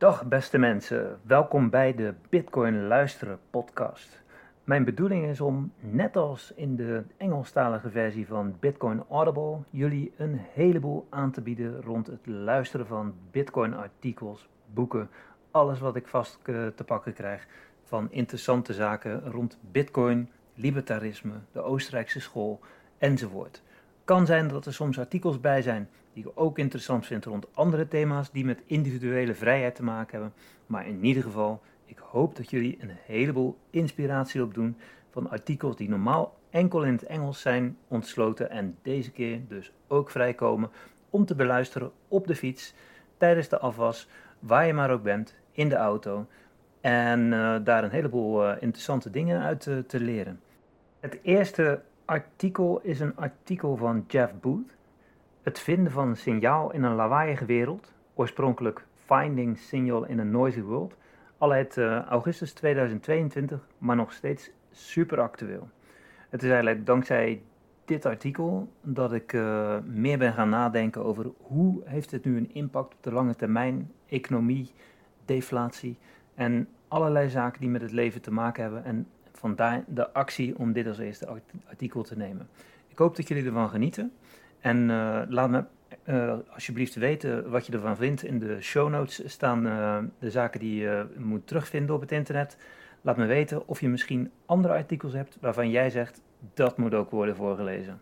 Dag beste mensen, welkom bij de Bitcoin Luisteren podcast. Mijn bedoeling is om, net als in de Engelstalige versie van Bitcoin Audible, jullie een heleboel aan te bieden rond het luisteren van Bitcoin artikels, boeken, alles wat ik vast eh, te pakken krijg van interessante zaken rond Bitcoin, libertarisme, de Oostenrijkse school enzovoort. Kan zijn dat er soms artikels bij zijn die ik ook interessant vind rond andere thema's die met individuele vrijheid te maken hebben. Maar in ieder geval, ik hoop dat jullie een heleboel inspiratie opdoen van artikels die normaal enkel in het Engels zijn ontsloten en deze keer dus ook vrijkomen om te beluisteren op de fiets, tijdens de afwas, waar je maar ook bent, in de auto. En uh, daar een heleboel uh, interessante dingen uit uh, te leren. Het eerste artikel is een artikel van Jeff Booth. Het vinden van een signaal in een lawaaiige wereld, oorspronkelijk Finding Signal in a Noisy World, al uit uh, augustus 2022, maar nog steeds super actueel. Het is eigenlijk dankzij dit artikel dat ik uh, meer ben gaan nadenken over hoe heeft het nu een impact op de lange termijn, economie, deflatie en allerlei zaken die met het leven te maken hebben en vandaar de actie om dit als eerste artikel te nemen. Ik hoop dat jullie ervan genieten. En uh, laat me uh, alsjeblieft weten wat je ervan vindt. In de show notes staan uh, de zaken die je moet terugvinden op het internet. Laat me weten of je misschien andere artikels hebt waarvan jij zegt dat moet ook worden voorgelezen.